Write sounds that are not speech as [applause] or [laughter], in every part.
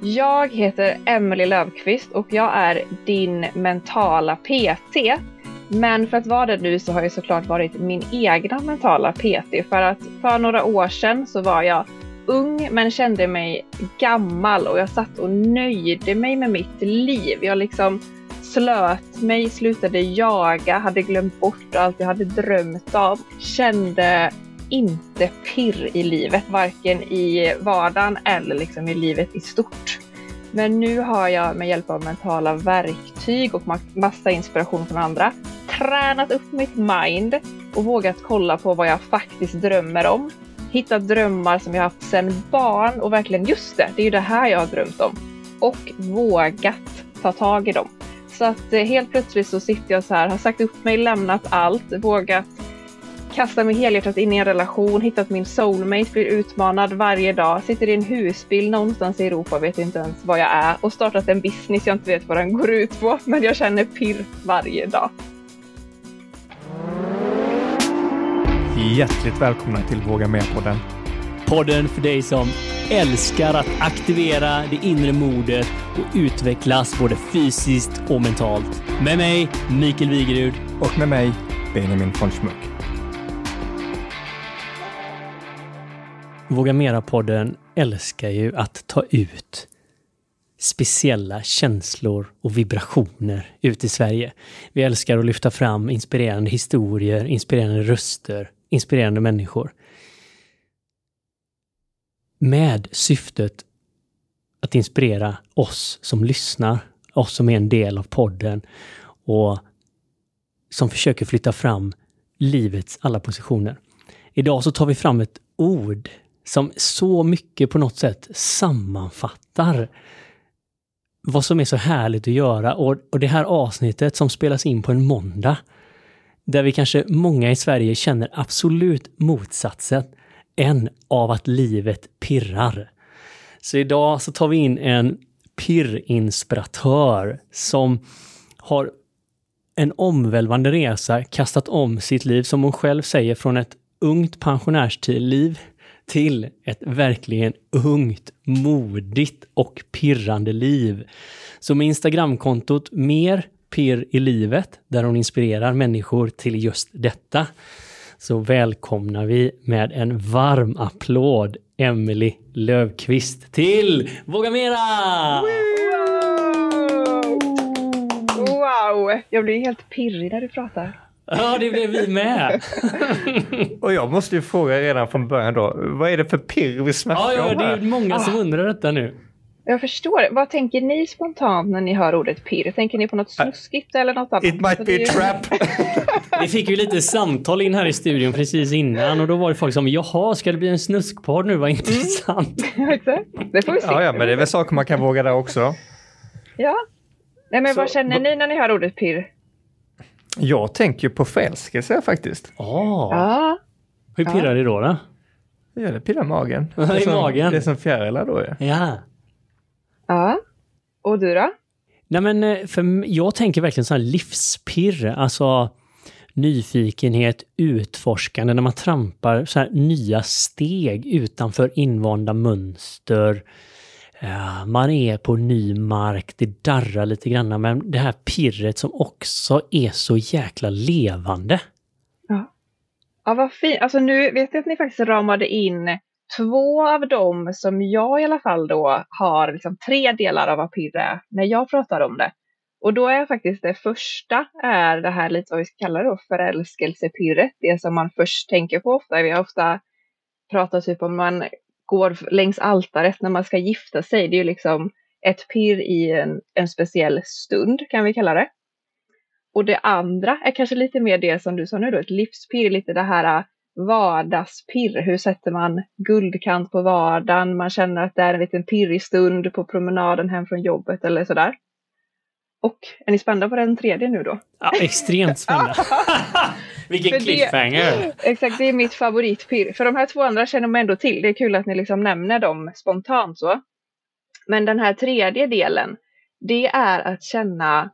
Jag heter Emelie Löfqvist och jag är din mentala PT. Men för att vara det nu så har jag såklart varit min egna mentala PT. För att för några år sedan så var jag ung men kände mig gammal och jag satt och nöjde mig med mitt liv. Jag liksom slöt mig, slutade jaga, hade glömt bort allt jag hade drömt om. Kände inte pirr i livet, varken i vardagen eller liksom i livet i stort. Men nu har jag med hjälp av mentala verktyg och massa inspiration från andra tränat upp mitt mind och vågat kolla på vad jag faktiskt drömmer om. Hittat drömmar som jag haft sedan barn och verkligen just det, det är ju det här jag har drömt om. Och vågat ta tag i dem. Så att eh, helt plötsligt så sitter jag så här, har sagt upp mig, lämnat allt, vågat kasta mig helhjärtat in i en relation, hittat min soulmate, blir utmanad varje dag, sitter i en husbil någonstans i Europa, vet inte ens vad jag är och startat en business jag inte vet vad den går ut på, men jag känner pirr varje dag. Hjärtligt välkomna till Våga Med-podden. Podden för dig som älskar att aktivera det inre modet och utvecklas både fysiskt och mentalt. Med mig, Mikael Wigerud. Och med mig, Benjamin von Schmuck. Våga Mera-podden älskar ju att ta ut speciella känslor och vibrationer ut i Sverige. Vi älskar att lyfta fram inspirerande historier, inspirerande röster, inspirerande människor. Med syftet att inspirera oss som lyssnar, oss som är en del av podden och som försöker flytta fram livets alla positioner. Idag så tar vi fram ett ord som så mycket på något sätt sammanfattar vad som är så härligt att göra och, och det här avsnittet som spelas in på en måndag där vi kanske många i Sverige känner absolut motsatsen än av att livet pirrar. Så idag så tar vi in en pirrinspiratör som har en omvälvande resa kastat om sitt liv, som hon själv säger, från ett ungt pensionärsliv till ett verkligen ungt, modigt och pirrande liv. Så med Instagramkontot mer pirr i livet, där hon inspirerar människor till just detta, så välkomnar vi med en varm applåd Emily Lövqvist till Våga Mera! Wow! Jag blir helt pirrig när du pratar. Ja, det blev vi med. [laughs] och jag måste ju fråga redan från början då, vad är det för pirr vi snackar ja, ja, om det är många som undrar detta nu. Jag förstår. Vad tänker ni spontant när ni hör ordet pirr? Tänker ni på något snuskigt eller något annat? It might be a trap. [laughs] Vi fick ju lite samtal in här i studion precis innan och då var det folk som jaha, ska det bli en snuskpodd nu? Vad intressant. Mm. [laughs] exakt. Det får vi se. Ja, ja, men det är väl saker man kan våga där också. Ja. Nej, men Så, vad känner ni när ni hör ordet pirr? Jag tänker på förälskelse faktiskt. Oh. Ja. Hur pirrar det då? då? Ja, det pirrar magen. [laughs] Det är, som, magen. Det är som fjärilar då ja. Ja. Ja. Och du då? Nej men eh, för jag tänker verkligen så här livspirr, alltså nyfikenhet, utforskande, när man trampar så här nya steg utanför invanda mönster. Man är på ny mark, det darrar lite grann, men det här pirret som också är så jäkla levande. Ja, ja vad fint. Alltså nu vet jag att ni faktiskt ramade in två av dem som jag i alla fall då har liksom tre delar av vad pirr är när jag pratar om det. Och då är faktiskt det första är det här lite vad vi ska kalla det då, förälskelsepirret. Det som man först tänker på ofta. Vi har ofta pratat typ om man går längs altaret när man ska gifta sig. Det är ju liksom ett pirr i en, en speciell stund kan vi kalla det. Och det andra är kanske lite mer det som du sa nu då, ett livspirr, lite det här vardagspirr. Hur sätter man guldkant på vardagen? Man känner att det är en liten pirrig stund på promenaden hem från jobbet eller sådär. Och är ni spända på den tredje nu då? Ja, extremt spända. [laughs] [laughs] Vilken cliffhanger! Det, exakt, det är mitt favoritpirr. För de här två andra känner man ändå till. Det är kul att ni liksom nämner dem spontant så. Men den här tredje delen, det är att känna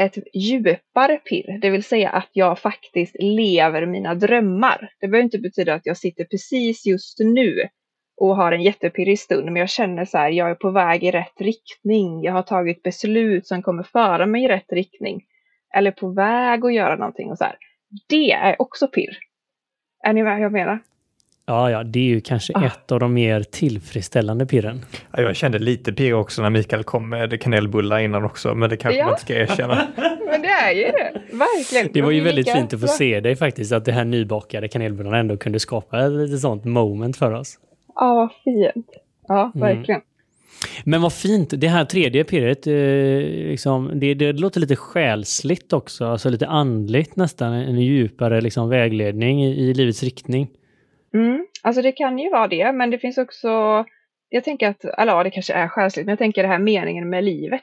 ett djupare pirr, det vill säga att jag faktiskt lever mina drömmar. Det behöver inte betyda att jag sitter precis just nu och har en jättepirrig stund, men jag känner så här, jag är på väg i rätt riktning. Jag har tagit beslut som kommer föra mig i rätt riktning. Eller på väg att göra någonting och så här. Det är också pirr. Är ni vad jag menar? Ja, ja, det är ju kanske Ah. ett av de mer tillfredsställande pirren. Ja, jag kände lite pirr också när Mikael kom med kanelbullar innan också, men det kanske Ja. man inte ska erkänna. [laughs] Men det är ju det, verkligen. Det var ju väldigt fint att få se dig faktiskt, att det här nybakade kanelbullarna ändå kunde skapa ett lite sånt moment för oss. Ja, vad fint. Ja, Mm. Men vad fint, det här tredje pirret, eh, liksom, det, det låter lite själsligt också, alltså lite andligt nästan, en djupare liksom, vägledning i, i livets riktning. Mm. Alltså det kan ju vara det, men det finns också, jag tänker att, eller ja, det kanske är själsligt, men jag tänker det här meningen med livet.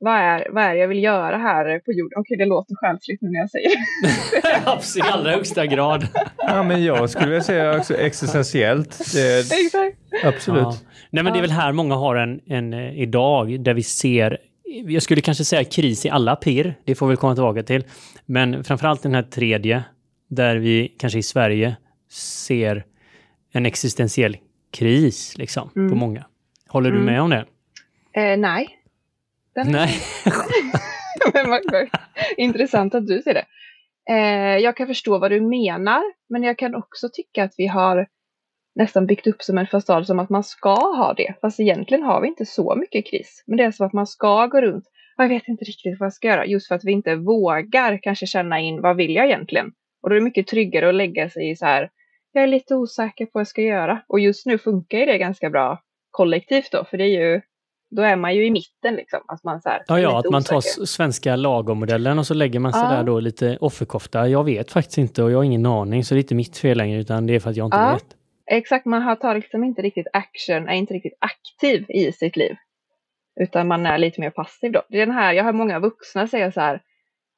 Vad är, vad är det jag vill göra här på jorden? Okej, det låter själsligt nu när jag säger det. [laughs] I allra högsta grad. Ja, men jag skulle vilja säga också existentiellt. Det, [laughs] Exakt. absolut. Ja. Nej, men det är väl här många har en, en eh, idag där vi ser, jag skulle kanske säga kris i alla pirr, det får vi komma tillbaka till. Men framförallt den här tredje, där vi kanske i Sverige ser en existentiell kris liksom, Mm. på många. Håller du Mm. med om det? Eh, nej. Den Nej. [laughs] Men vad- vad Intressant att du ser det. Eh, jag kan förstå vad du menar, men jag kan också tycka att vi har nästan byggt upp som en fasad som att man ska ha det. Fast egentligen har vi inte så mycket kris. Men det är som att man ska gå runt. "Ja, Jag vet inte riktigt vad jag ska göra. Just för att vi inte vågar kanske känna in vad vill jag egentligen. Och då är det mycket tryggare att lägga sig i så här. Jag är lite osäker på vad jag ska göra. Och just nu funkar ju det ganska bra kollektivt då. För det är ju, då är man ju i mitten liksom. Att man så här, Ja, ja, att man tar osäker. s- svenska lagommodellen och så lägger man sig Ja. där då lite offerkofta. Jag vet faktiskt inte och jag har ingen aning, så det är inte mitt fel längre, utan det är för att jag inte Ja. vet. Exakt, man har tar liksom inte riktigt action, är inte riktigt aktiv i sitt liv. Utan man är lite mer passiv då. Det är den här, jag har många vuxna säga så här,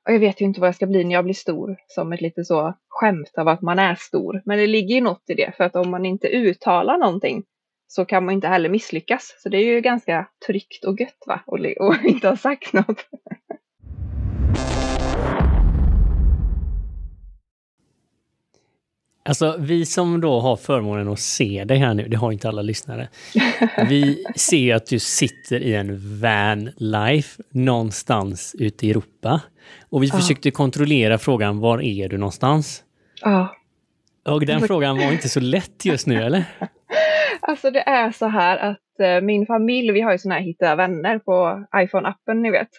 "Och jag vet ju inte vad jag ska bli när jag blir stor. Som ett lite så skämt av att man är stor. Men det ligger ju något i det, för att om man inte uttalar någonting så kan man inte heller misslyckas. Så det är ju ganska tryggt och gött va, och, och [laughs] inte ha sagt något. Alltså, vi som då har förmånen att se dig här nu, det har inte alla lyssnare. Vi [laughs] ser att du sitter i en van life någonstans ute i Europa. Och vi Ja. försökte kontrollera frågan, var är du någonstans? Ja, Och den frågan var inte så lätt just nu, eller? [laughs] Alltså det är så här att eh, min familj, vi har ju såna här hitta vänner på iPhone-appen ni vet.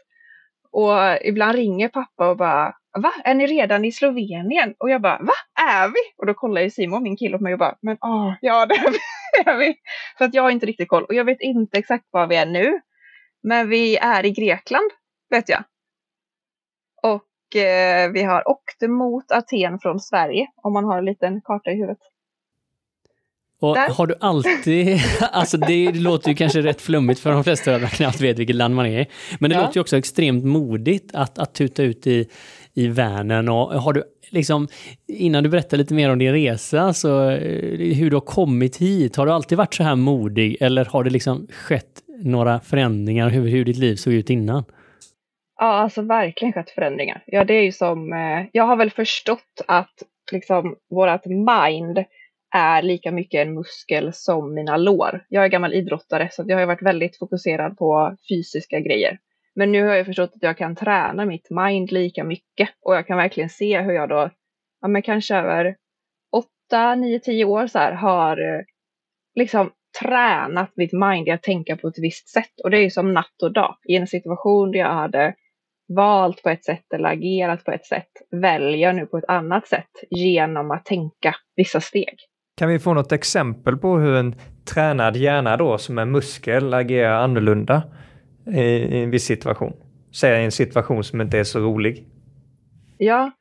Och ibland ringer pappa och bara Va? Är ni redan i Slovenien? Och jag bara Va? Är vi? Och då kollar ju Simon, min kille, på mig och bara Men åh, ja det är vi. [laughs] det är vi. För att jag har inte riktigt koll. Och jag vet inte exakt var vi är nu. Men vi är i Grekland, vet jag. Och eh, vi har åkt mot Aten från Sverige, om man har en liten karta i huvudet. Och Där. har du alltid, [laughs] alltså det låter ju kanske rätt flummigt för de flesta att knappt vet vilket land man är i. Men det Ja. låter ju också extremt modigt att, att tuta ut i, i vanen. Och har du liksom, innan du berättar lite mer om din resa, så eh, hur du har kommit hit, har du alltid varit så här modig eller har det liksom skett några förändringar hur, hur ditt liv såg ut innan? Ja, alltså verkligen skett förändringar. Ja, det är ju som, eh, jag har väl förstått att liksom vårat mind är lika mycket en muskel som mina lår. Jag är gammal idrottare så jag har varit väldigt fokuserad på fysiska grejer. Men nu har jag förstått att jag kan träna mitt mind lika mycket och jag kan verkligen se hur jag då, ja men kanske över 8, 9, 10 år så här har eh, liksom tränat mitt mind i att tänka på ett visst sätt. Och det är ju som natt och dag. I en situation där jag hade valt på ett sätt eller agerat på ett sätt väljer jag nu på ett annat sätt genom att tänka vissa steg. Kan vi få något exempel på hur en tränad hjärna då som en muskel agerar annorlunda i, i en viss situation? Säg en situation som inte är så rolig. Ja,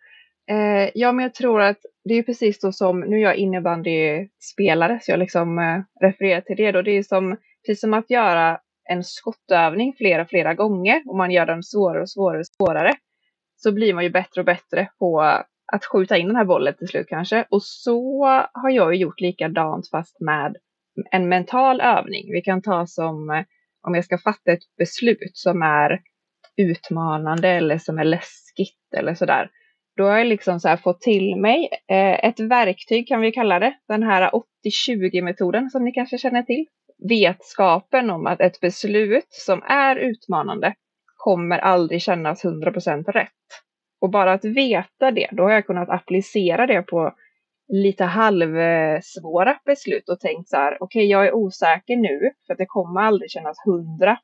eh, ja, men jag tror att det är precis då som, nu är jag innebandyspelare så jag liksom eh, refererar till det då. Det är som, precis som att göra en skottövning flera, flera gånger och man gör den svårare och svårare och svårare. Så blir man ju bättre och bättre på att skjuta in den här bollen till slut kanske. Och så har jag ju gjort likadant fast med en mental övning. Vi kan ta som eh, om jag ska fatta ett beslut som är utmanande eller som är läskigt eller sådär. då har jag liksom så fått till mig eh, ett verktyg kan vi kalla det, den här 80-20 metoden som ni kanske känner till. Vetskapen om att ett beslut som är utmanande kommer aldrig kännas 100% rätt. Och bara att veta det, då har jag kunnat applicera det på lite halvsvåra beslut och tänkt så här, okej, okay, jag är osäker nu för att det kommer aldrig kännas 100%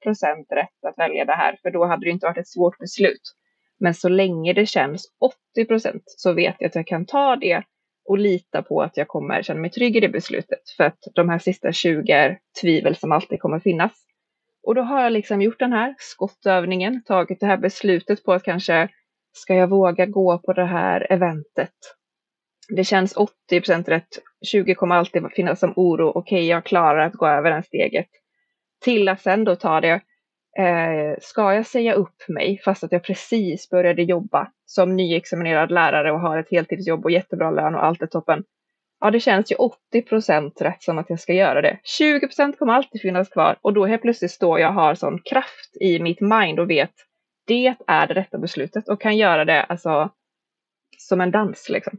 rätt att välja det här, för då hade det inte varit ett svårt beslut. Men så länge det känns 80% så vet jag att jag kan ta det och lita på att jag kommer känna mig trygg i det beslutet. För att de här sista 20 är tvivel som alltid kommer finnas. Och då har jag liksom gjort den här skottövningen, tagit det här beslutet på att kanske ska jag våga gå på det här eventet? Det känns 80 procent rätt, 20 kommer alltid finnas som oro, okej okay, jag klarar att gå över det steget. Till att sen då ta det, eh, ska jag säga upp mig fast att jag precis började jobba som nyexaminerad lärare och har ett heltidsjobb och jättebra lön och allt är toppen. Ja, det känns ju 80 procent rätt som att jag ska göra det. 20 procent kommer alltid finnas kvar och då helt plötsligt står jag och har sån kraft i mitt mind och vet det är det rätta beslutet och kan göra det alltså som en dans liksom.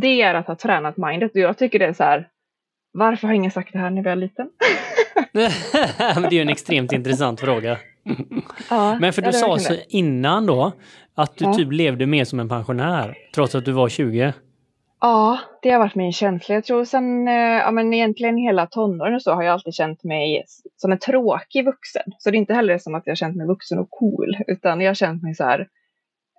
Det är att ha tränat mindet och jag tycker det är så här. Varför har ingen sagt det här när vi var liten? [laughs] Det är ju en extremt intressant fråga. [laughs] Ja, Men för du sa så innan då att du ja. typ levde mer som en pensionär trots att du var 20. Ja, det har varit min känsla. Jag tror sen, eh, ja men egentligen hela tonåren och så har jag alltid känt mig som en tråkig vuxen. Så det är inte heller som att jag har känt mig vuxen och cool, utan jag har känt mig så här,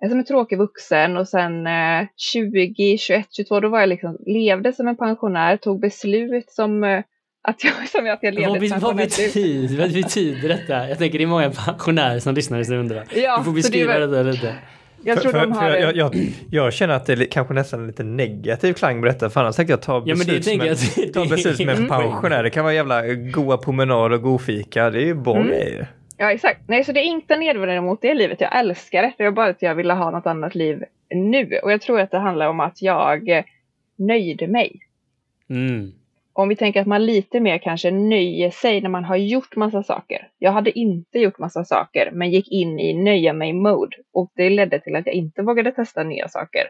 som en tråkig vuxen och sen eh, 20, 21, 22 då var jag liksom, levde som en pensionär, tog beslut som eh, att jag, [laughs] som att jag levde vad, ett vad betyder, vad betyder detta? Jag tänker det är många pensionärer som lyssnar och undrar. Ja, du får beskriva det, var... det lite. Jag, tror för, de har... jag, jag, jag, känner att det är kanske nästan en lite negativ klang på detta. För annars tänkte jag ta beslut, ja, men det som, en, ta beslut som en pensionär. Det kan vara jävla goa promenad och god fika. Det är ju bra mm. grejer. Ja exakt. Nej så det är inte nedvärderande mot det livet. Jag älskar det. Det är bara att jag ville ha något annat liv nu. Och jag tror att det handlar om att jag nöjde mig. Mm om vi tänker att man lite mer kanske nöjer sig när man har gjort massa saker. Jag hade inte gjort massa saker, men gick in i nöja mig-mode och det ledde till att jag inte vågade testa nya saker.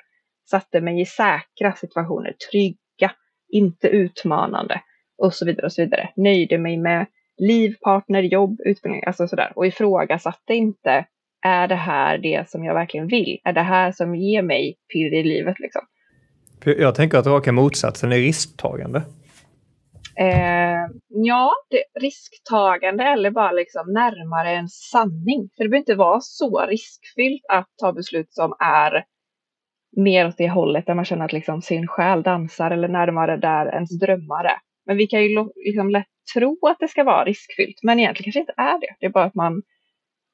Satte mig i säkra situationer, trygga, inte utmanande och så vidare och så vidare. Nöjde mig med liv, partner, jobb, utbildning, alltså sådär och ifrågasatte inte är det här det som jag verkligen vill? Är det här som ger mig pirr i livet liksom? Jag tänker att raka motsatsen är risktagande. Eh, ja, det, risktagande eller bara liksom närmare en sanning. För det behöver inte vara så riskfyllt att ta beslut som är mer åt det hållet där man känner att liksom sin själ dansar eller närmare där ens drömmar är. Men vi kan ju liksom lätt tro att det ska vara riskfyllt, men egentligen kanske inte är det. Det är bara att man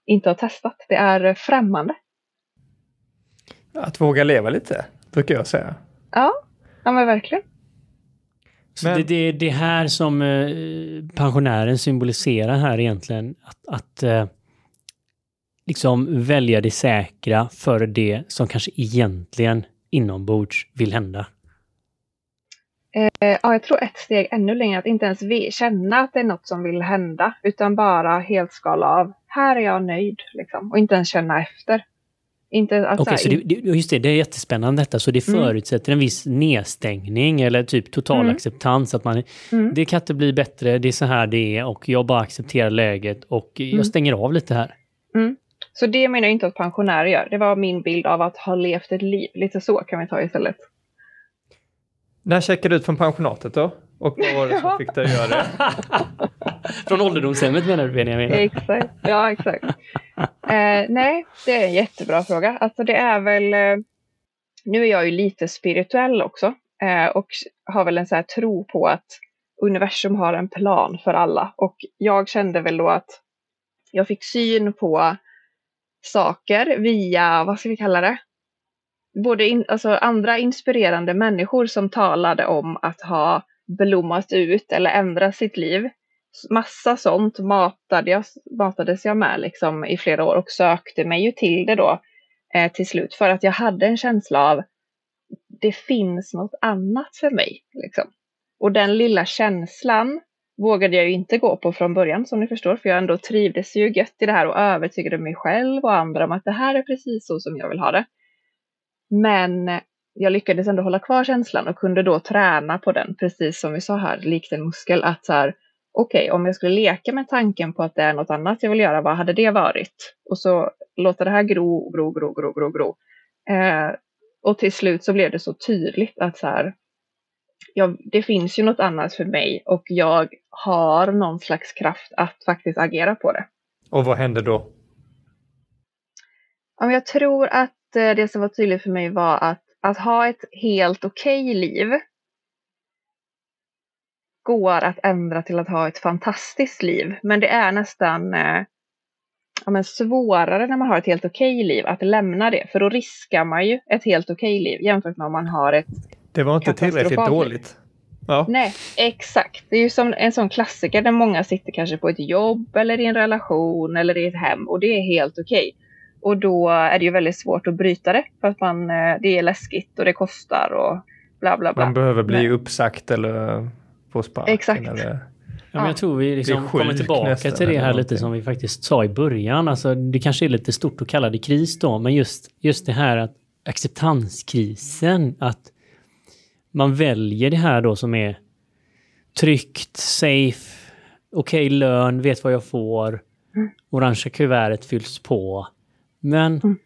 inte har testat. Det är främmande. Att våga leva lite, brukar jag säga. Ja, ja men verkligen. Så Men... det är det, det här som eh, pensionären symboliserar här egentligen. Att, att eh, liksom välja det säkra för det som kanske egentligen inombords vill hända. Eh, ja, jag tror ett steg ännu längre, att inte ens känna att det är något som vill hända, utan bara helt skala av. Här är jag nöjd, liksom, och inte ens känna efter. Inte att Okej, så det, just det, det är jättespännande detta. Så det mm. förutsätter en viss nedstängning eller typ total mm. acceptans. Att man, mm. det kan inte bli bättre, det är så här det är och jag bara accepterar läget och jag mm. stänger av lite här. Mm. Så det menar jag inte att pensionärer gör. Det var min bild av att ha levt ett liv. Lite så kan vi ta istället. När checkade du ut från pensionatet då? Och vad var det som fick dig att göra det? [laughs] Från ålderdomshemmet menar du Benjamin? Exakt, ja exakt. Eh, nej, det är en jättebra fråga. Alltså det är väl, eh, nu är jag ju lite spirituell också eh, och har väl en så här tro på att universum har en plan för alla. Och jag kände väl då att jag fick syn på saker via, vad ska vi kalla det? Både in, alltså andra inspirerande människor som talade om att ha blommat ut eller ändrat sitt liv. Massa sånt matade jag, matades jag med liksom i flera år och sökte mig ju till det då eh, till slut för att jag hade en känsla av det finns något annat för mig. Liksom. Och den lilla känslan vågade jag ju inte gå på från början som ni förstår, för jag ändå trivdes ju gött i det här och övertygade mig själv och andra om att det här är precis så som jag vill ha det. Men jag lyckades ändå hålla kvar känslan och kunde då träna på den, precis som vi sa här, likt en muskel, att så här, okej, okay, om jag skulle leka med tanken på att det är något annat jag vill göra, vad hade det varit? Och så låta det här gro, gro, gro, gro, gro, gro. Eh, och till slut så blev det så tydligt att så här, ja, det finns ju något annat för mig och jag har någon slags kraft att faktiskt agera på det. Och vad hände då? Ja, jag tror att eh, det som var tydligt för mig var att, att ha ett helt okej okay liv går att ändra till att ha ett fantastiskt liv. Men det är nästan eh, ja, men svårare när man har ett helt okej liv att lämna det. För då riskar man ju ett helt okej liv jämfört med om man har ett Det var inte tillräckligt dåligt. Ja. Nej, exakt. Det är ju som en sån klassiker där många sitter kanske på ett jobb eller i en relation eller i ett hem och det är helt okej. Och då är det ju väldigt svårt att bryta det för att man, eh, det är läskigt och det kostar och bla bla bla. Man behöver bli Men... uppsagt eller få sparken. Exakt. Eller... Ja, men jag tror vi liksom kommer tillbaka till det här lite som vi faktiskt sa i början. Alltså, det kanske är lite stort att kalla det kris då, men just, just det här att acceptanskrisen, att man väljer det här då som är tryggt, safe, okej okay, lön, vet vad jag får, mm. orangea kuvertet fylls på. Men mm.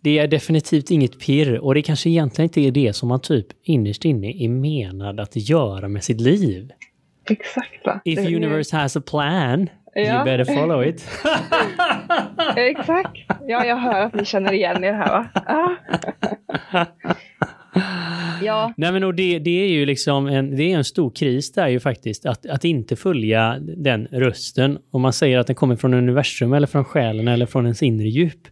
det är definitivt inget pirr och det kanske egentligen inte är det som man typ innerst inne är menad att göra med sitt liv. Exakt va? If universe has a plan, ja. you better follow it. [laughs] Exakt. Ja, jag hör att ni känner igen er här va? [laughs] ja. Nej men och det, det är ju liksom en, det är en stor kris där ju faktiskt, att, att inte följa den rösten. Om man säger att den kommer från universum eller från själen eller från ens inre djup.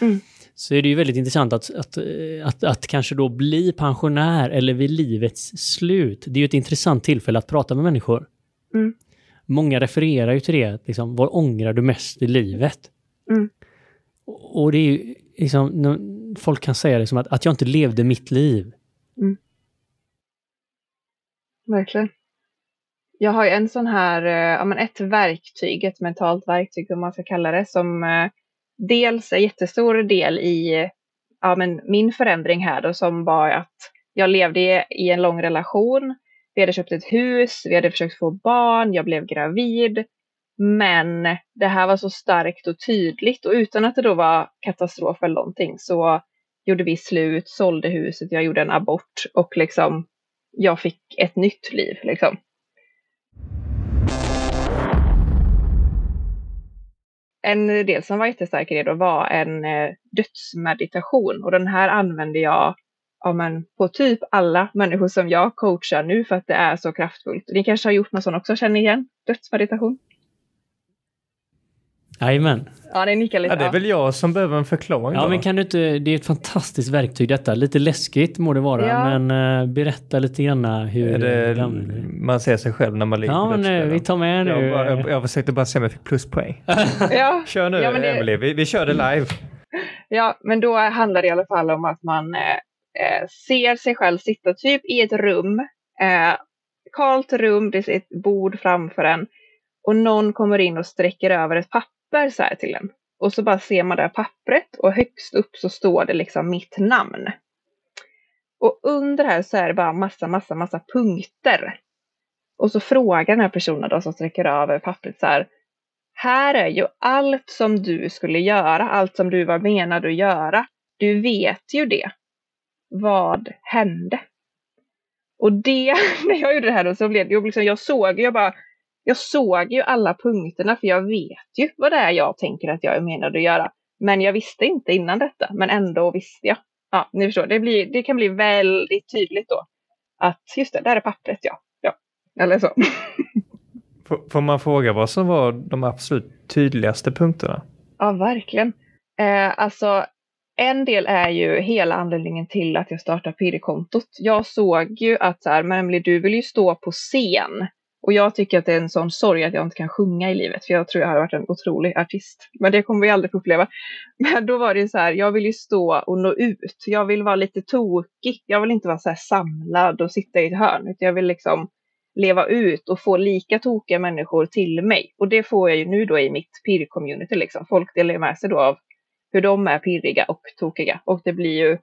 Mm. Så är det ju väldigt intressant att, att, att, att, kanske då bli pensionär eller vid livets slut. Det är ju ett intressant tillfälle att prata med människor. Mm. Många refererar ju till det, liksom, vad ångrar du mest i livet? Mm. Och det är ju liksom, folk kan säga det som att, att jag inte levde mitt liv. Mm. Verkligen. Jag har ju en sån här, eh, ja men ett verktyg, ett mentalt verktyg om man ska kalla det, som eh, dels en jättestor del i ja, men min förändring här då som var att jag levde i en lång relation. Vi hade köpt ett hus, vi hade försökt få barn, jag blev gravid. Men det här var så starkt och tydligt och utan att det då var katastrof eller någonting så gjorde vi slut, sålde huset, jag gjorde en abort och liksom jag fick ett nytt liv liksom. En eh, del som var jättestark i det då var en eh, dödsmeditation och den här använder jag ja, men, på typ alla människor som jag coachar nu för att det är så kraftfullt. Ni kanske har gjort någon sån också, känner igen dödsmeditation? Jajamän. Ja, det nickar lite. Ja, det är väl jag som behöver en förklaring Ja, då. men kan du inte... Det är ett fantastiskt verktyg detta. Lite läskigt må det vara, ja. men uh, berätta lite grann hur... Är det, man ser sig själv när man ligger ja, på Ja, men vi tar med nu. Jag, jag, jag försökte bara se om jag fick pluspoäng. [laughs] ja. Kör nu, ja, det... Emily. Vi, vi kör det live. Ja, men då handlar det i alla fall om att man eh, eh ser sig själv sitta typ i ett rum. Eh, kalt rum, det är ett bord framför en. Och någon kommer in och sträcker över ett papper papper så här till en. Och så bara ser man det här pappret och högst upp så står det liksom mitt namn. Och under här så är det bara massa, massa, massa punkter. Och så frågar den här personen då som sträcker över pappret så här. Här är ju allt som du skulle göra, allt som du var menad att göra. Du vet ju det. Vad hände? Och det, [laughs] när jag gjorde det här då så blev det liksom, jag såg, jag bara, jag såg ju alla punkterna för jag vet ju vad det är jag tänker att jag är menad att göra. Men jag visste inte innan detta, men ändå visste jag. Ja, ni förstår, det, blir, det kan bli väldigt tydligt då. Att just det, där är pappret ja. ja. Eller så. [laughs] Får man fråga vad som var de absolut tydligaste punkterna? Ja, verkligen. Eh, alltså, en del är ju hela anledningen till att jag startade PD-kontot. Jag såg ju att så här, men du vill ju stå på scen och jag tycker att det är en sån sorg att jag inte kan sjunga i livet, för jag tror jag har varit en otrolig artist. Men det kommer vi aldrig få uppleva. [laughs] Men då var det så här, jag vill ju stå och nå ut. Jag vill vara lite tokig. Jag vill inte vara så här samlad och sitta i ett hörn, utan jag vill liksom leva ut och få lika tokiga människor till mig. Och det får jag ju nu då i mitt pirr-community liksom. Folk delar med sig då av hur de är pirriga och tokiga. Och det blir ju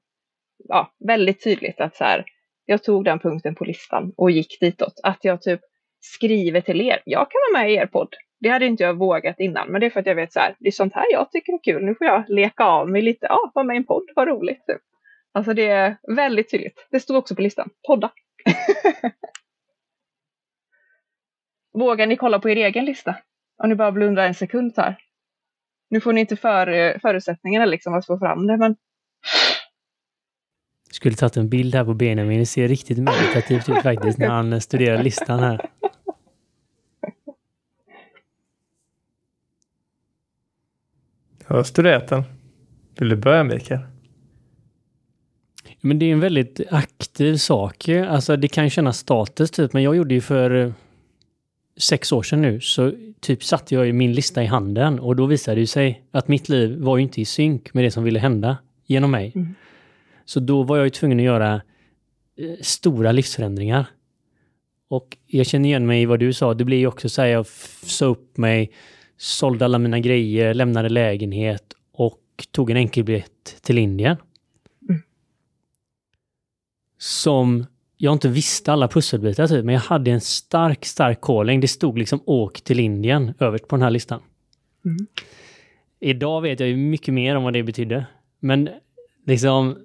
ja, väldigt tydligt att så här, jag tog den punkten på listan och gick ditåt. Att jag typ skriver till er, jag kan vara med i er podd. Det hade inte jag vågat innan, men det är för att jag vet så här, det är sånt här jag tycker är kul. Nu får jag leka av mig lite, ja, vara med i en podd, vad roligt. Typ. Alltså det är väldigt tydligt. Det stod också på listan, podda. [laughs] Vågar ni kolla på er egen lista? Om ni bara blundar en sekund så här. Nu får ni inte för, eh, förutsättningarna liksom att få fram det, men... Skulle tagit en bild här på Benjamin. Det ser riktigt meditativt ut faktiskt när han studerar listan här. Jag har studerat den. Vill du börja Mikael? Men det är en väldigt aktiv sak. Alltså det kan kännas statiskt typ, men jag gjorde ju för sex år sedan nu så typ satte jag min lista i handen och då visade det sig att mitt liv var ju inte i synk med det som ville hända genom mig. Mm. Så då var jag ju tvungen att göra eh, stora livsförändringar. Och jag känner igen mig i vad du sa, det blir ju också så här, jag sa upp mig, sålde alla mina grejer, lämnade lägenhet och tog en enkelbiljett till Indien. Mm. Som jag inte visste alla pusselbitar typ, men jag hade en stark, stark calling. Det stod liksom åk till Indien överst på den här listan. Mm. Idag vet jag ju mycket mer om vad det betydde. Men liksom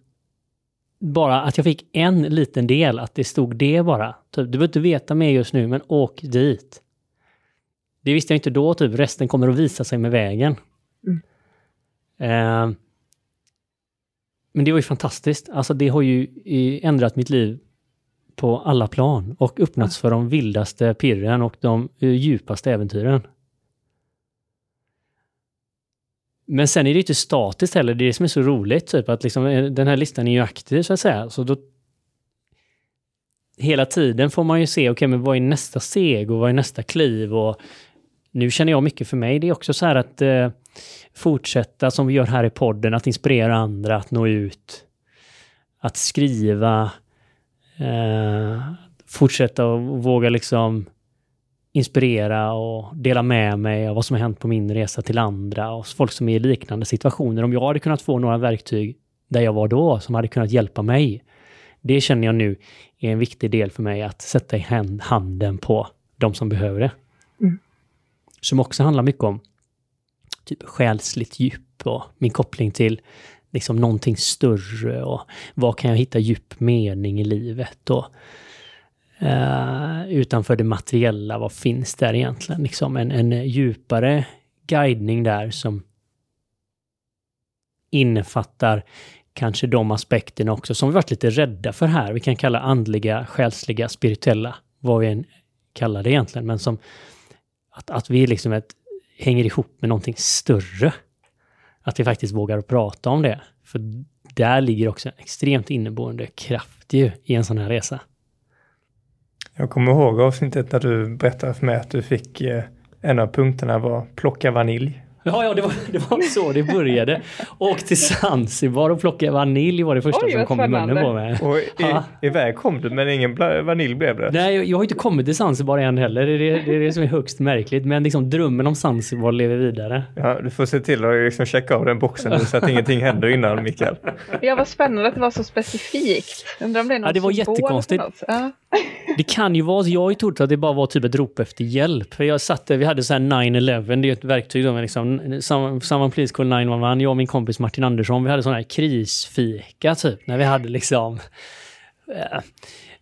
bara att jag fick en liten del, att det stod det bara. Typ, du behöver inte veta mer just nu, men åk dit. Det visste jag inte då, typ. Resten kommer att visa sig med vägen. Mm. Uh, men det var ju fantastiskt. Alltså det har ju ändrat mitt liv på alla plan och öppnats för de vildaste pirren och de eh, djupaste äventyren. Men sen är det inte statiskt heller, det är det som är så roligt, typ att liksom, eh, den här listan är ju aktiv så att säga. Så då, hela tiden får man ju se, okej okay, men vad är nästa steg och vad är nästa kliv? Och nu känner jag mycket för mig, det är också så här att eh, fortsätta som vi gör här i podden, att inspirera andra, att nå ut, att skriva, eh, fortsätta och våga liksom inspirera och dela med mig av vad som har hänt på min resa till andra och folk som är i liknande situationer. Om jag hade kunnat få några verktyg där jag var då som hade kunnat hjälpa mig. Det känner jag nu är en viktig del för mig att sätta i handen på de som behöver det. Som också handlar mycket om typ själsligt djup och min koppling till liksom någonting större och var kan jag hitta djup mening i livet och uh, utanför det materiella, vad finns där egentligen? Liksom en, en djupare guidning där som innefattar kanske de aspekterna också som vi varit lite rädda för här. Vi kan kalla andliga, själsliga, spirituella, vad vi än kallar det egentligen, men som att, att vi liksom ett, hänger ihop med någonting större. Att vi faktiskt vågar prata om det. För där ligger också en extremt inneboende kraft ju i en sån här resa. Jag kommer ihåg avsnittet när du berättade för mig att du fick eh, en av punkterna var plocka vanilj. Ja, ja det, var, det var så det började. Och till Zanzibar och plocka vanilj var det första Oj, som kom i munnen på mig. Och i, iväg kom du men ingen vanilj blev det? Nej, jag, jag har inte kommit till Zanzibar än heller. Det är det, det är det, som är högst märkligt. Men liksom drömmen om Zanzibar lever vidare. Ja, du får se till att liksom checka av den boxen nu så att ingenting händer innan Mikael. Ja, vad spännande att det var så specifikt. Undrar om det är något ja, det var jättekonstigt. Ja. Det kan ju vara, jag har ju trott att det bara var typ ett rop efter hjälp. För jag satt, vi hade så här 9-11, det är ett verktyg då, men liksom, someone please call 911. Jag och min kompis Martin Andersson, vi hade sån här krisfika typ, när vi hade liksom eh,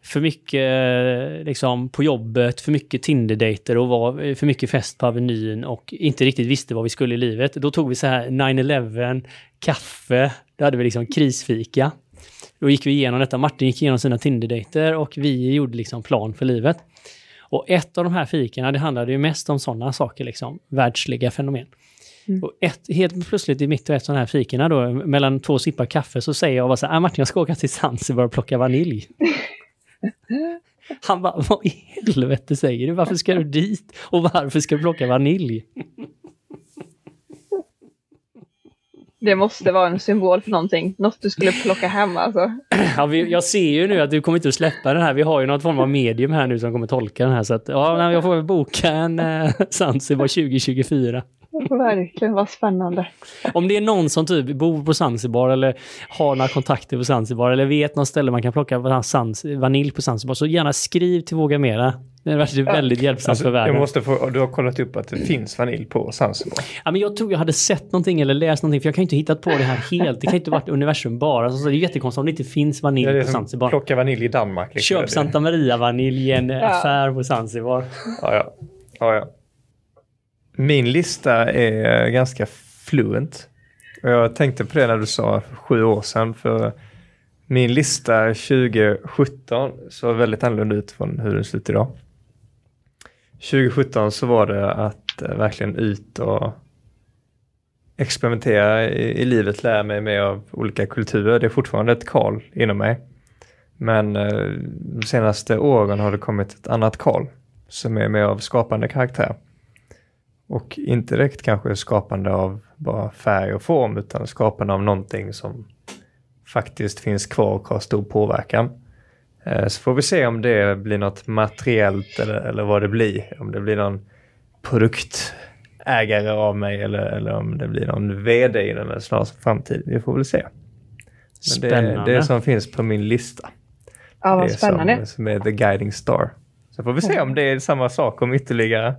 för mycket eh, liksom, på jobbet, för mycket Tinder-dejter och var, eh, för mycket fest på Avenyn och inte riktigt visste vad vi skulle i livet. Då tog vi så här 9-11, kaffe, då hade vi liksom krisfika. Då gick vi igenom detta. Martin gick igenom sina Tinder-dejter och vi gjorde liksom plan för livet. Och ett av de här fikarna, det handlade ju mest om sådana saker, liksom världsliga fenomen. Mm. Och ett, helt plötsligt i mitt och ett sådana här fikorna då, mellan två sippar kaffe, så säger jag bara så här, ah, Martin jag ska åka till Zanzibar och plocka vanilj. [laughs] Han bara, vad i helvete säger du? Varför ska du dit? Och varför ska du plocka vanilj? Det måste vara en symbol för någonting. Något du skulle plocka hem alltså. [clears throat] Ja, vi, jag ser ju nu att du kommer inte att släppa den här. Vi har ju något form av medium här nu som kommer tolka den här. Så att, ja, jag får väl boka en eh, Zanzibar 2024. [laughs] Verkligen, vad spännande. Om det är någon som typ bor på Zanzibar eller har några kontakter på Zanzibar eller vet något ställe man kan plocka vanilj på Zanzibar så gärna skriv till Våga Mera. Det är väldigt hjälpsamt alltså, för världen. Jag måste få, du har kollat upp att det finns vanilj på Zanzibar? Ja, men jag tror jag hade sett någonting eller läst någonting för jag kan ju inte hittat på det här helt. Det kan inte varit universum bara. Alltså, det är jättekonstigt om det inte finns vanilj ja, på Zanzibar. Plocka vanilj i Danmark. Liksom. Köp Santa Maria-vanilj i en ja. affär på Zanzibar. Ja, ja. ja, ja. Min lista är ganska fluent. Jag tänkte på det när du sa sju år sedan. För min lista 2017 såg väldigt annorlunda ut från hur den ser ut idag. 2017 så var det att eh, verkligen ut och experimentera i, i, livet, lära mig mer av olika kulturer. Det är fortfarande ett kall inom mig. Men eh, de senaste åren har det kommit ett annat kall som är mer av skapande karaktär. Och inte direkt kanske skapande av bara färg och form utan skapande av någonting som faktiskt finns kvar och har stor påverkan. Eh, så får vi se om det blir något materiellt eller, eller vad det blir. Om det blir någon produktägare av mig eller, eller om det blir någon vd i den snart framtid. Vi får väl se. Men det, det som finns på min lista. Ja, vad spännande. Som, som är The Guiding Star. Så får vi se om det är samma sak om ytterligare,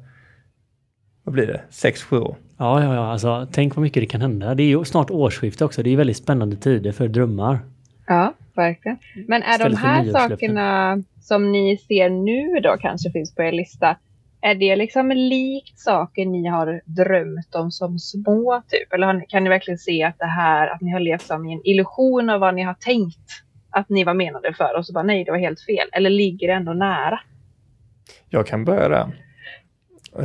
vad blir det, sex, sju år. Ja, ja, ja, alltså tänk vad mycket det kan hända. Det är ju snart årsskifte också. Det är väldigt spännande tider för drömmar. Ja, verkligen. Men är de här sakerna som ni ser nu då kanske finns på er lista, är det liksom likt saker ni har drömt om som små typ? Eller kan ni verkligen se att det här, att ni har levt som i en illusion av vad ni har tänkt att ni var menade för och så bara nej, det var helt fel. Eller ligger det ändå nära? Jag kan börja där.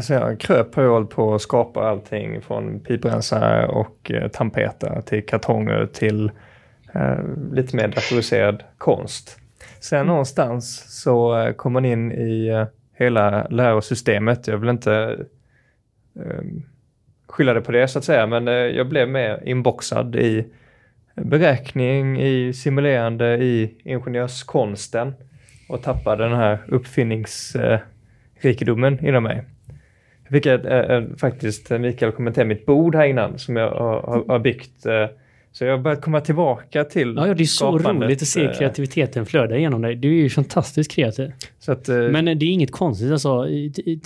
Jag kröp hållit på att skapa allting från piprensare och eh, tampeter till kartonger till eh, lite mer datoriserad konst. Sen mm. någonstans så eh, kom man in i eh, hela lärosystemet. Jag vill inte eh, skylla det på det så att säga, men eh, jag blev mer inboxad i beräkning, i simulerande, i ingenjörskonsten och tappade den här uppfinningsrikedomen inom mig. Fick ett, ett, faktiskt, Mikael kommenterade mitt bord här innan som jag har, har byggt så jag har börjat komma tillbaka till Ja, ja det är så roligt att se eh, kreativiteten flöda genom dig. Du är ju fantastiskt kreativ. Att, uh, Men det är inget konstigt. Alltså,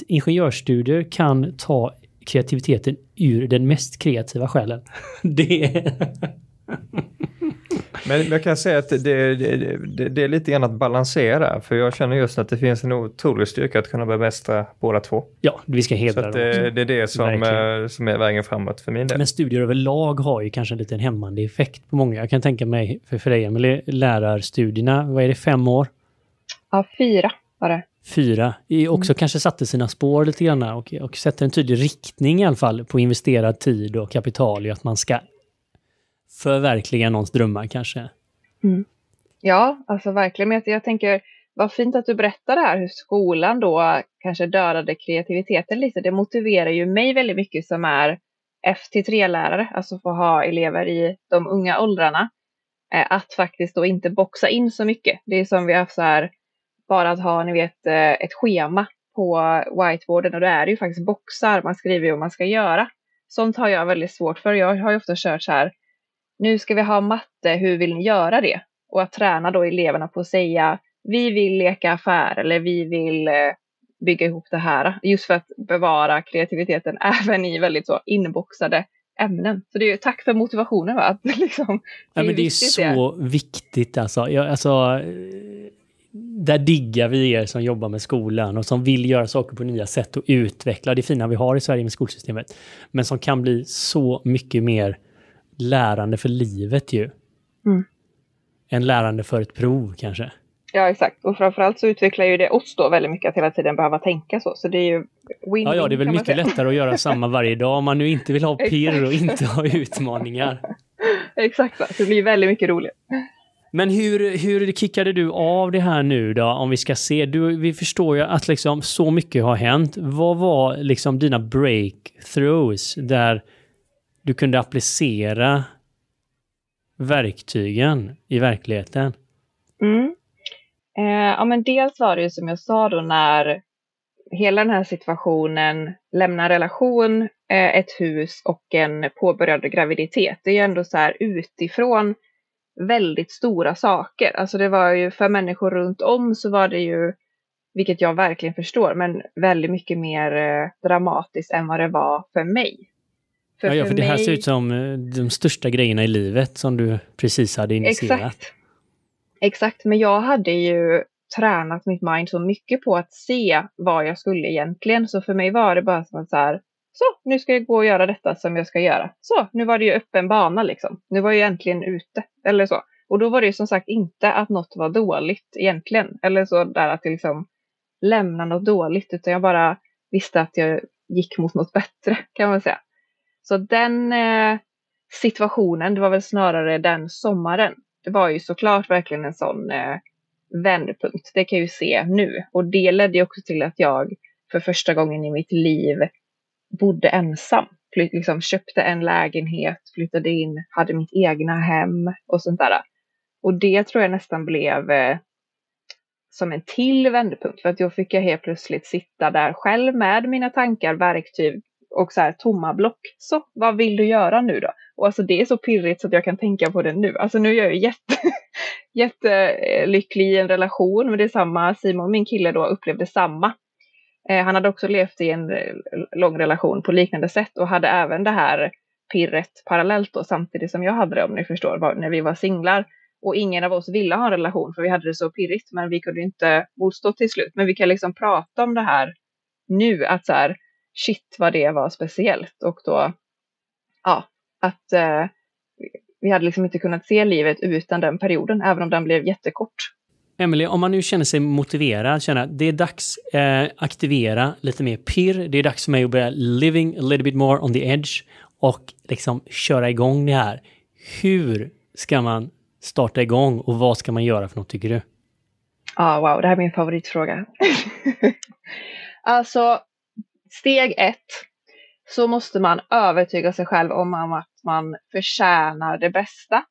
ingenjörsstudier kan ta kreativiteten ur den mest kreativa själen. [laughs] det är... Men jag kan säga att det, det, det, det, är lite grann att balansera, för jag känner just att det finns en otrolig styrka att kunna bemästra båda två. Ja, vi ska hedra dem. Det, det är det som, eh, som är vägen framåt för min del. Men studier överlag har ju kanske en liten hämmande effekt på många. Jag kan tänka mig, för, för dig Emelie, lärarstudierna, vad är det, fem år? Ja, fyra var det. Fyra. Också mm. kanske satte sina spår lite grann och, och sätter en tydlig riktning i alla fall på investerad tid och kapital i att man ska förverkliga någons drömmar kanske. Mm. Ja, alltså verkligen. Men jag tänker, vad fint att du berättar det här, hur skolan då kanske dödade kreativiteten lite. Det motiverar ju mig väldigt mycket som är F-3-lärare, alltså få ha elever i de unga åldrarna, eh, att faktiskt då inte boxa in så mycket. Det är som vi har haft så här, bara att ha, ni vet, eh, ett schema på whiteboarden och då är det ju faktiskt boxar, man skriver ju vad man ska göra. Sånt har jag väldigt svårt för. Jag har ju ofta kört så här, nu ska vi ha matte, hur vill ni göra det? Och att träna då eleverna på att säga vi vill leka affär eller vi vill eh, bygga ihop det här. Just för att bevara kreativiteten [laughs] även i väldigt så inboxade ämnen. Så det är ju tack för motivationen. Va? [laughs] Att liksom, det ja, men det är så det. viktigt alltså. Jag, alltså. Där diggar vi er som jobbar med skolan och som vill göra saker på nya sätt och utveckla det fina vi har i Sverige med skolsystemet. Men som kan bli så mycket mer lärande för livet ju. Mm. Än lärande för ett prov kanske. Ja, exakt. Och framförallt så utvecklar ju det oss då väldigt mycket att hela tiden behöva tänka så. Så det är ju win-win. Ja, ja, det är väl mycket lättare att göra [laughs] samma varje dag om man nu inte vill ha pirr och inte ha [laughs] utmaningar. exakt, så det blir väldigt mycket roligt. Men hur, hur kickade du av det här nu då, om vi ska se? Du, vi förstår ju att liksom så mycket har hänt. Vad var liksom dina breakthroughs där du kunde applicera verktygen i verkligheten? Mm. Eh, ja, men dels var det ju som jag sa då när hela den här situationen, lämnar relation eh, ett hus och en påbörjad graviditet. Det är ju ändå så här utifrån väldigt stora saker. Alltså det var ju för människor runt om så var det ju, vilket jag verkligen förstår, men väldigt mycket mer eh, dramatiskt än vad det var för mig. För ja, ja, för, för det här mig... ser ut som eh, de största grejerna i livet som du precis hade initierat. Exakt. Exakt, men jag hade ju tränat mitt mind så mycket på att se vad jag skulle egentligen. Så för mig var det bara som att så här, så nu ska jag gå och göra detta som jag ska göra. Så nu var det ju öppen bana liksom. Nu var jag egentligen ute eller så. Och då var det ju som sagt inte att något var dåligt egentligen. Eller så där att det liksom lämna något dåligt, utan jag bara visste att jag gick mot något bättre kan man säga. Så den eh, situationen, det var väl snarare den sommaren. Det var ju såklart verkligen en sån eh, vändpunkt. Det kan jag ju se nu. Och det ledde också till att jag för första gången i mitt liv bodde ensam. Flytt, liksom, köpte en lägenhet, flyttade in, hade mitt egna hem och sånt där. Och det tror jag nästan blev eh, som en till vändpunkt. För att då fick jag helt plötsligt sitta där själv med mina tankar, verktyg och så här tomma block. Så vad vill du göra nu då? Och alltså det är så pirrigt så att jag kan tänka på det nu. Alltså nu är jag jätte, [laughs] jättelycklig i en relation, men det är samma, Simon, min kille då, upplevde samma. Eh, han hade också levt i en eh, lång relation på liknande sätt och hade även det här pirret parallellt då, samtidigt som jag hade det, om ni förstår, var, när vi var singlar. Och ingen av oss ville ha en relation för vi hade det så pirrigt, men vi kunde inte motstå till slut. Men vi kan liksom prata om det här nu, att så här, shit vad det var speciellt. Och då, ja, att eh, vi hade liksom inte kunnat se livet utan den perioden, även om den blev jättekort. Emily, om man nu känner sig motiverad, känner att det är dags eh, aktivera lite mer pirr, det är dags för mig att börja living a little bit more on the edge och liksom köra igång det här. Hur ska man starta igång och vad ska man göra för något tycker du? ah, wow, det här är min favoritfråga. [laughs] alltså, steg ett så måste man övertyga sig själv om att man förtjänar det bästa.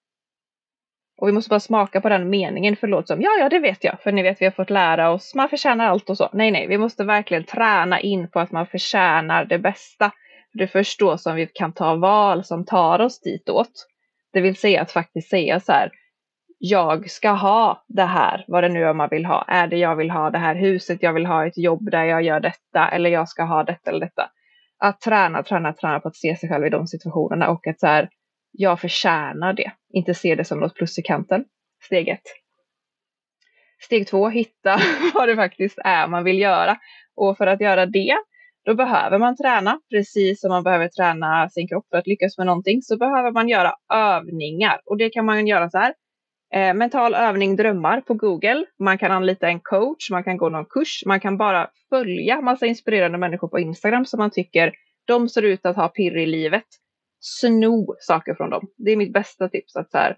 Och vi måste bara smaka på den meningen, förlåt som ja, ja, det vet jag, för ni vet vi har fått lära oss, man förtjänar allt och så. Nej, nej, vi måste verkligen träna in på att man förtjänar det bästa. Det är först då som vi kan ta val som tar oss ditåt. Det vill säga att faktiskt säga så här, jag ska ha det här, vad det nu är man vill ha. Är det jag vill ha det här huset, jag vill ha ett jobb där jag gör detta, eller jag ska ha detta eller detta. Att träna, träna, träna på att se sig själv i de situationerna och att så här, jag förtjänar det. Inte se det som något plus i kanten. Steg ett. Steg två, hitta [laughs] vad det faktiskt är man vill göra. Och för att göra det, då behöver man träna. Precis som man behöver träna sin kropp för att lyckas med någonting så behöver man göra övningar. Och det kan man göra så här. Eh, mental övning drömmar på Google. Man kan anlita en coach, man kan gå någon kurs, man kan bara följa massa inspirerande människor på Instagram som man tycker de ser ut att ha pirr i livet. Sno saker från dem. Det är mitt bästa tips. att så här,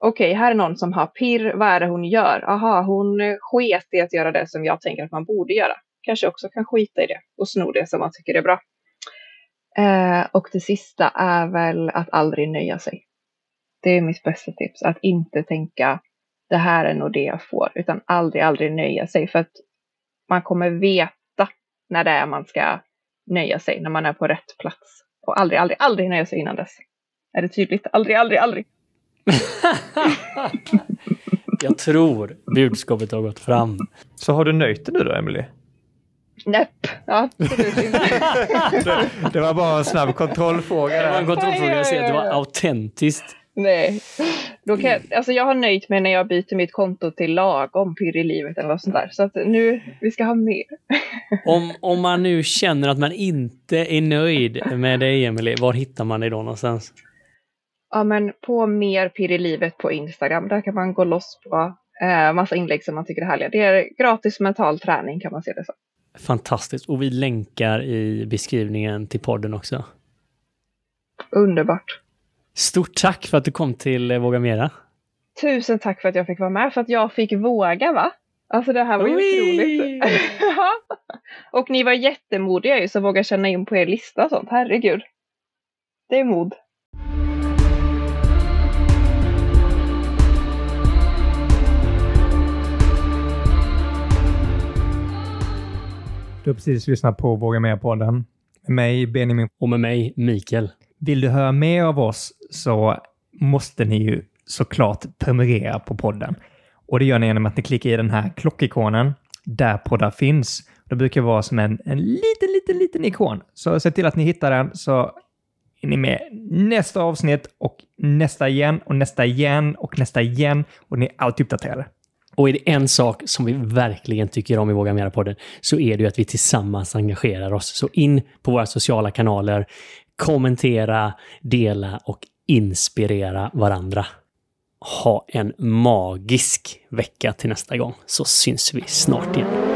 Okej, okay, här är någon som har pirr. Vad är det hon gör? Aha, hon sket i att göra det som jag tänker att man borde göra. Kanske också kan skita i det och sno det som man tycker är bra. Eh, och det sista är väl att aldrig nöja sig. Det är mitt bästa tips. Att inte tänka det här är nog det jag får, utan aldrig, aldrig nöja sig. För att man kommer veta när det är man ska nöja sig, när man är på rätt plats. Och aldrig, aldrig, aldrig nöja sig innan dess. Är det tydligt? Aldrig, aldrig, aldrig. [laughs] jag tror budskapet har gått fram. Så har du nöjt dig nu då, Emily? Näpp, absolut inte. det, [laughs] det var bara en snabb kontrollfråga. Det var en kontrollfråga, jag ser att det var autentiskt. Nej. Då kan jag, alltså jag har nöjt mig när jag byter mitt konto till lagom pirr i livet eller något sånt där. Så att nu, vi ska ha mer. om, om man nu känner att man inte är nöjd med dig, Emelie, var hittar man dig då någonstans? Ja, men på mer pirr i livet på Instagram. Där kan man gå loss på eh, massa inlägg som man tycker är härliga. Det är gratis mental träning kan man se det som. Fantastiskt. Och vi länkar i beskrivningen till podden också. Underbart. Stort tack för att du kom till eh, Våga Mera. Tusen tack för att jag fick vara med, för att jag fick våga va? Alltså det här var ju otroligt. [laughs] och ni var jättemodiga ju som vågar känna in på er lista och sånt. Herregud. Det är mod. Du har precis lyssnat på Våga Mer-podden mig Benjamin. Och med mig Mikael. Vill du höra mer av oss så måste ni ju såklart prenumerera på podden. Och det gör ni genom att ni klickar i den här klockikonen där poddar finns. Det brukar vara som en, en liten, liten, liten ikon. Så se till att ni hittar den så är ni med nästa avsnitt och nästa igen och nästa igen och nästa igen och ni är alltid uppdaterade. Och är det en sak som vi verkligen tycker om i Våga Mera-podden så är det ju att vi tillsammans engagerar oss. Så in på våra sociala kanaler, kommentera, dela och inspirera varandra. Ha en magisk vecka till nästa gång så syns vi snart igen.